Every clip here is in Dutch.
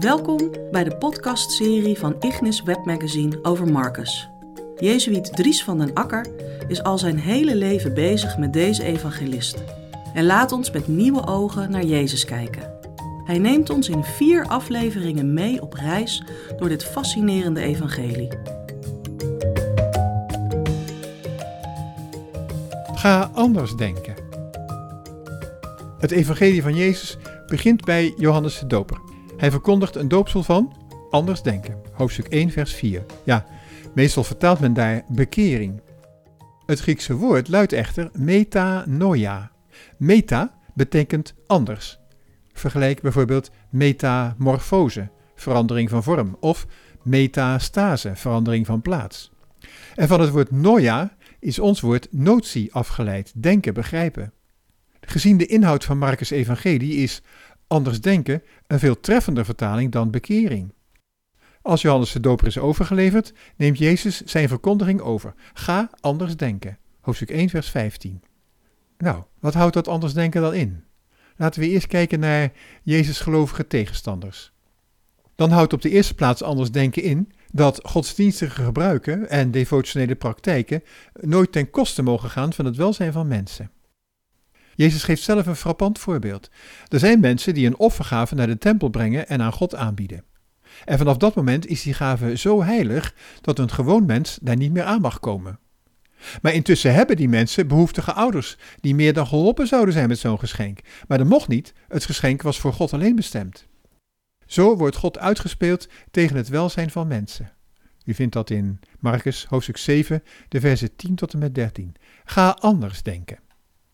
Welkom bij de podcastserie van Ignis Webmagazine over Marcus. Jezuïet Dries van den Akker is al zijn hele leven bezig met deze evangelist. En laat ons met nieuwe ogen naar Jezus kijken. Hij neemt ons in vier afleveringen mee op reis door dit fascinerende evangelie. Ga anders denken. Het evangelie van Jezus begint bij Johannes de Doper. Hij verkondigt een doopsel van anders denken. Hoofdstuk 1, vers 4. Ja, meestal vertaalt men daar bekering. Het Griekse woord luidt echter metanoia. Meta betekent anders. Vergelijk bijvoorbeeld metamorfose, verandering van vorm, of metastase, verandering van plaats. En van het woord noia is ons woord notie afgeleid, denken, begrijpen. Gezien de inhoud van Marcus' evangelie is anders denken een veel treffender vertaling dan bekering. Als Johannes de Doper is overgeleverd, neemt Jezus zijn verkondiging over. Ga anders denken. Hoofdstuk 1, vers 15. Nou, wat houdt dat anders denken dan in? Laten we eerst kijken naar Jezus' gelovige tegenstanders. Dan houdt op de eerste plaats anders denken in dat godsdienstige gebruiken en devotionele praktijken nooit ten koste mogen gaan van het welzijn van mensen. Jezus geeft zelf een frappant voorbeeld. Er zijn mensen die een offergave naar de tempel brengen en aan God aanbieden. En vanaf dat moment is die gave zo heilig dat een gewoon mens daar niet meer aan mag komen. Maar intussen hebben die mensen behoeftige ouders die meer dan geholpen zouden zijn met zo'n geschenk. Maar dat mocht niet, het geschenk was voor God alleen bestemd. Zo wordt God uitgespeeld tegen het welzijn van mensen. U vindt dat in Marcus hoofdstuk 7, de versen 10 tot en met 13. Ga anders denken.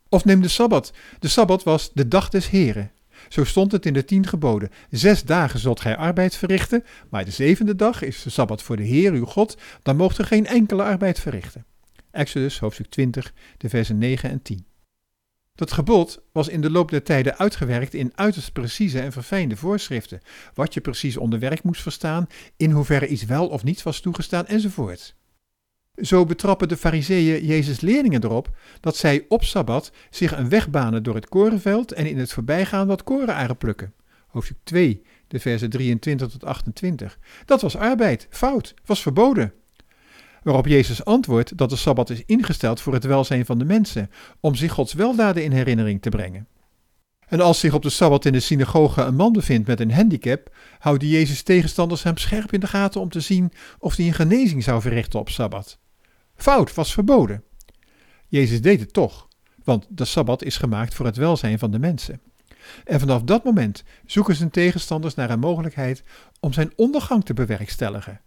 Of neem de Sabbat. De Sabbat was de dag des Heren. Zo stond het in de tien geboden. Zes dagen zult gij arbeid verrichten, maar de zevende dag is de Sabbat voor de Heer uw God, dan moogt er geen enkele arbeid verrichten. Exodus hoofdstuk 20, de versen 9 en 10. Dat gebod was in de loop der tijden uitgewerkt in uiterst precieze en verfijnde voorschriften, wat je precies onder werk moest verstaan, in hoeverre iets wel of niet was toegestaan enzovoort. Zo betrappen de fariseeën Jezus leerlingen erop dat zij op Sabbat zich een weg banen door het korenveld en in het voorbijgaan wat korenaren plukken. Hoofdstuk 2, de versen 23 tot 28. Dat was arbeid, fout, was verboden. Waarop Jezus antwoordt dat de Sabbat is ingesteld voor het welzijn van de mensen, om zich Gods weldaden in herinnering te brengen. En als zich op de Sabbat in de synagoge een man bevindt met een handicap, houden Jezus tegenstanders hem scherp in de gaten om te zien of hij een genezing zou verrichten op Sabbat. Fout was verboden. Jezus deed het toch, want de Sabbat is gemaakt voor het welzijn van de mensen. En vanaf dat moment zoeken zijn tegenstanders naar een mogelijkheid om zijn ondergang te bewerkstelligen.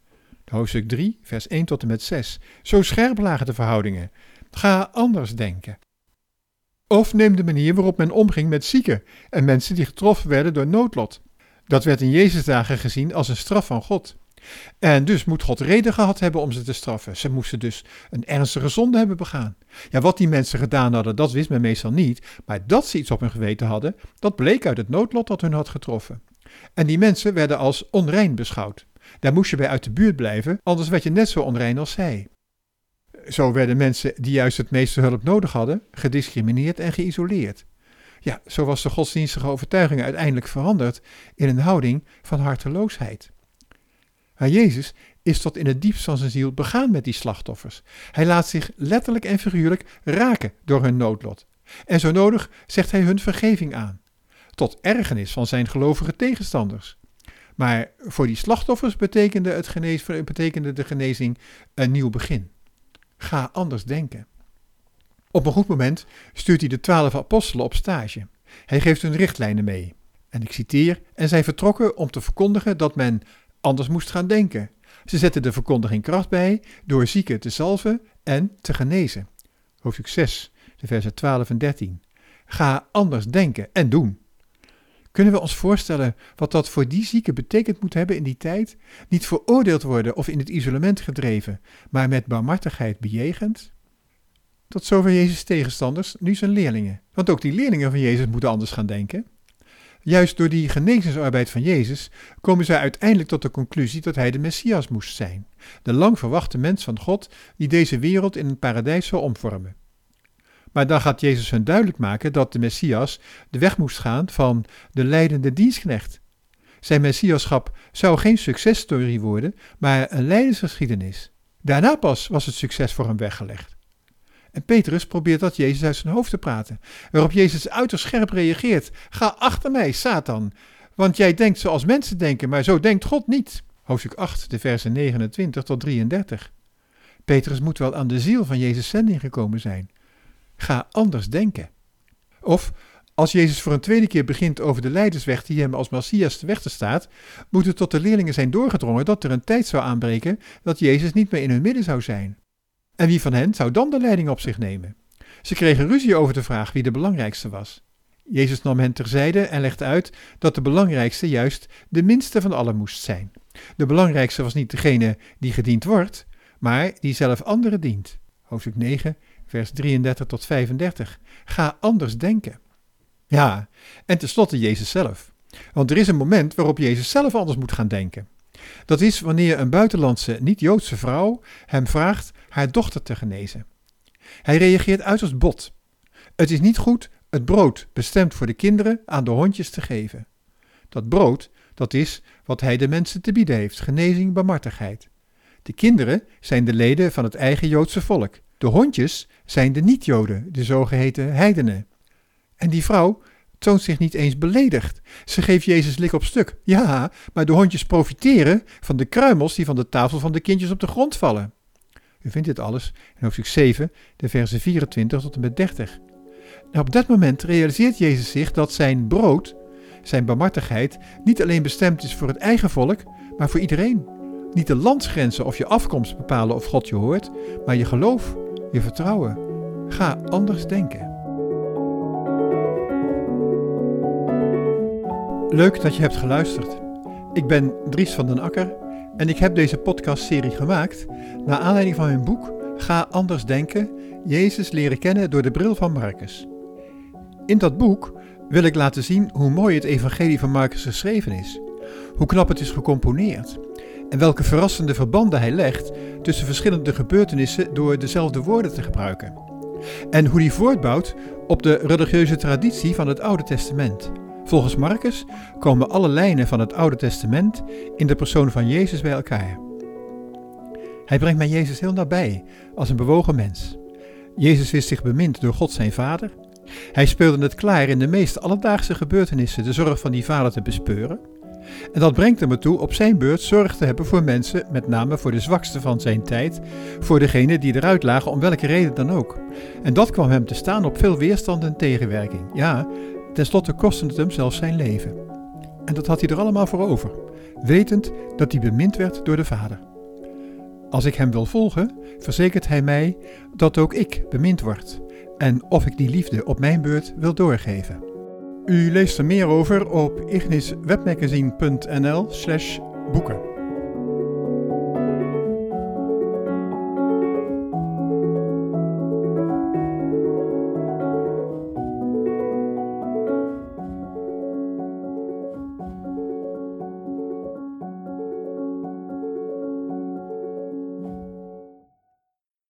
Hoofdstuk 3, vers 1 tot en met 6. Zo scherp lagen de verhoudingen. Ga anders denken. Of neem de manier waarop men omging met zieken en mensen die getroffen werden door noodlot. Dat werd in Jezus dagen gezien als een straf van God. En dus moet God reden gehad hebben om ze te straffen. Ze moesten dus een ernstige zonde hebben begaan. Ja, wat die mensen gedaan hadden, dat wist men meestal niet. Maar dat ze iets op hun geweten hadden, dat bleek uit het noodlot dat hun had getroffen. En die mensen werden als onrein beschouwd. Daar moest je bij uit de buurt blijven, anders werd je net zo onrein als zij. Zo werden mensen die juist het meeste hulp nodig hadden, gediscrimineerd en geïsoleerd. Ja, zo was de godsdienstige overtuiging uiteindelijk veranderd in een houding van harteloosheid. Maar Jezus is tot in het diepst van zijn ziel begaan met die slachtoffers. Hij laat zich letterlijk en figuurlijk raken door hun noodlot. En zo nodig zegt hij hun vergeving aan. Tot ergernis van zijn gelovige tegenstanders. Maar voor die slachtoffers betekende, het genees, betekende de genezing een nieuw begin. Ga anders denken. Op een goed moment stuurt hij de twaalf apostelen op stage. Hij geeft hun richtlijnen mee. En ik citeer: En zij vertrokken om te verkondigen dat men anders moest gaan denken. Ze zetten de verkondiging kracht bij door zieken te salven en te genezen. Hoofdstuk 6, de versen 12 en 13. Ga anders denken en doen. Kunnen we ons voorstellen wat dat voor die zieken betekend moet hebben in die tijd? Niet veroordeeld worden of in het isolement gedreven, maar met barmhartigheid bejegend? Tot zover Jezus' tegenstanders, nu zijn leerlingen. Want ook die leerlingen van Jezus moeten anders gaan denken. Juist door die genezingsarbeid van Jezus komen zij uiteindelijk tot de conclusie dat hij de Messias moest zijn, de lang verwachte mens van God die deze wereld in een paradijs zou omvormen. Maar dan gaat Jezus hun duidelijk maken dat de Messias de weg moest gaan van de leidende dienstknecht. Zijn messiaschap zou geen successtory worden, maar een leidensgeschiedenis. Daarna pas was het succes voor hem weggelegd. En Petrus probeert dat Jezus uit zijn hoofd te praten, waarop Jezus uiterst scherp reageert. Ga achter mij, Satan, want jij denkt zoals mensen denken, maar zo denkt God niet. Hoofdstuk 8, de versen 29 tot 33. Petrus moet wel aan de ziel van Jezus' zending gekomen zijn. Ga anders denken. Of als Jezus voor een tweede keer begint over de leidersweg die hem als Messias te weg staat, moet het tot de leerlingen zijn doorgedrongen dat er een tijd zou aanbreken dat Jezus niet meer in hun midden zou zijn. En wie van hen zou dan de leiding op zich nemen? Ze kregen ruzie over de vraag wie de belangrijkste was. Jezus nam hen terzijde en legde uit dat de belangrijkste juist de minste van allen moest zijn. De belangrijkste was niet degene die gediend wordt, maar die zelf anderen dient. Hoofdstuk 9, vers 33 tot 35. Ga anders denken. Ja, en tenslotte Jezus zelf. Want er is een moment waarop Jezus zelf anders moet gaan denken. Dat is wanneer een buitenlandse, niet-Joodse vrouw hem vraagt haar dochter te genezen. Hij reageert uiterst bot. Het is niet goed het brood bestemd voor de kinderen aan de hondjes te geven. Dat brood, dat is wat hij de mensen te bieden heeft, genezing, barmhartigheid. De kinderen zijn de leden van het eigen Joodse volk. De hondjes zijn de niet-Joden, de zogeheten heidenen. En die vrouw toont zich niet eens beledigd. Ze geeft Jezus lik op stuk. Ja, maar de hondjes profiteren van de kruimels die van de tafel van de kindjes op de grond vallen. U vindt dit alles in hoofdstuk 7, de versen 24 tot en met 30. En op dat moment realiseert Jezus zich dat zijn brood, zijn barmhartigheid, niet alleen bestemd is voor het eigen volk, maar voor iedereen. Niet de landsgrenzen of je afkomst bepalen of God je hoort, maar je geloof, je vertrouwen. Ga anders denken. Leuk dat je hebt geluisterd. Ik ben Dries van den Akker en ik heb deze podcastserie gemaakt naar aanleiding van mijn boek Ga anders denken, Jezus leren kennen door de bril van Marcus. In dat boek wil ik laten zien hoe mooi het evangelie van Marcus geschreven is, hoe knap het is gecomponeerd en welke verrassende verbanden hij legt tussen verschillende gebeurtenissen door dezelfde woorden te gebruiken. En hoe die voortbouwt op de religieuze traditie van het Oude Testament. Volgens Marcus komen alle lijnen van het Oude Testament in de persoon van Jezus bij elkaar. Hij brengt mij Jezus heel nabij als een bewogen mens. Jezus wist zich bemind door God zijn Vader. Hij speelde het klaar in de meest alledaagse gebeurtenissen de zorg van die Vader te bespeuren. En dat brengt hem ertoe op zijn beurt zorg te hebben voor mensen, met name voor de zwakste van zijn tijd, voor degenen die eruit lagen om welke reden dan ook. En dat kwam hem te staan op veel weerstand en tegenwerking. Ja, Ten slotte kostte het hem zelfs zijn leven. En dat had hij er allemaal voor over, wetend dat hij bemind werd door de Vader. Als ik hem wil volgen, verzekert hij mij dat ook ik bemind word en of ik die liefde op mijn beurt wil doorgeven. U leest er meer over op igniswebmagazine.nl/boeken.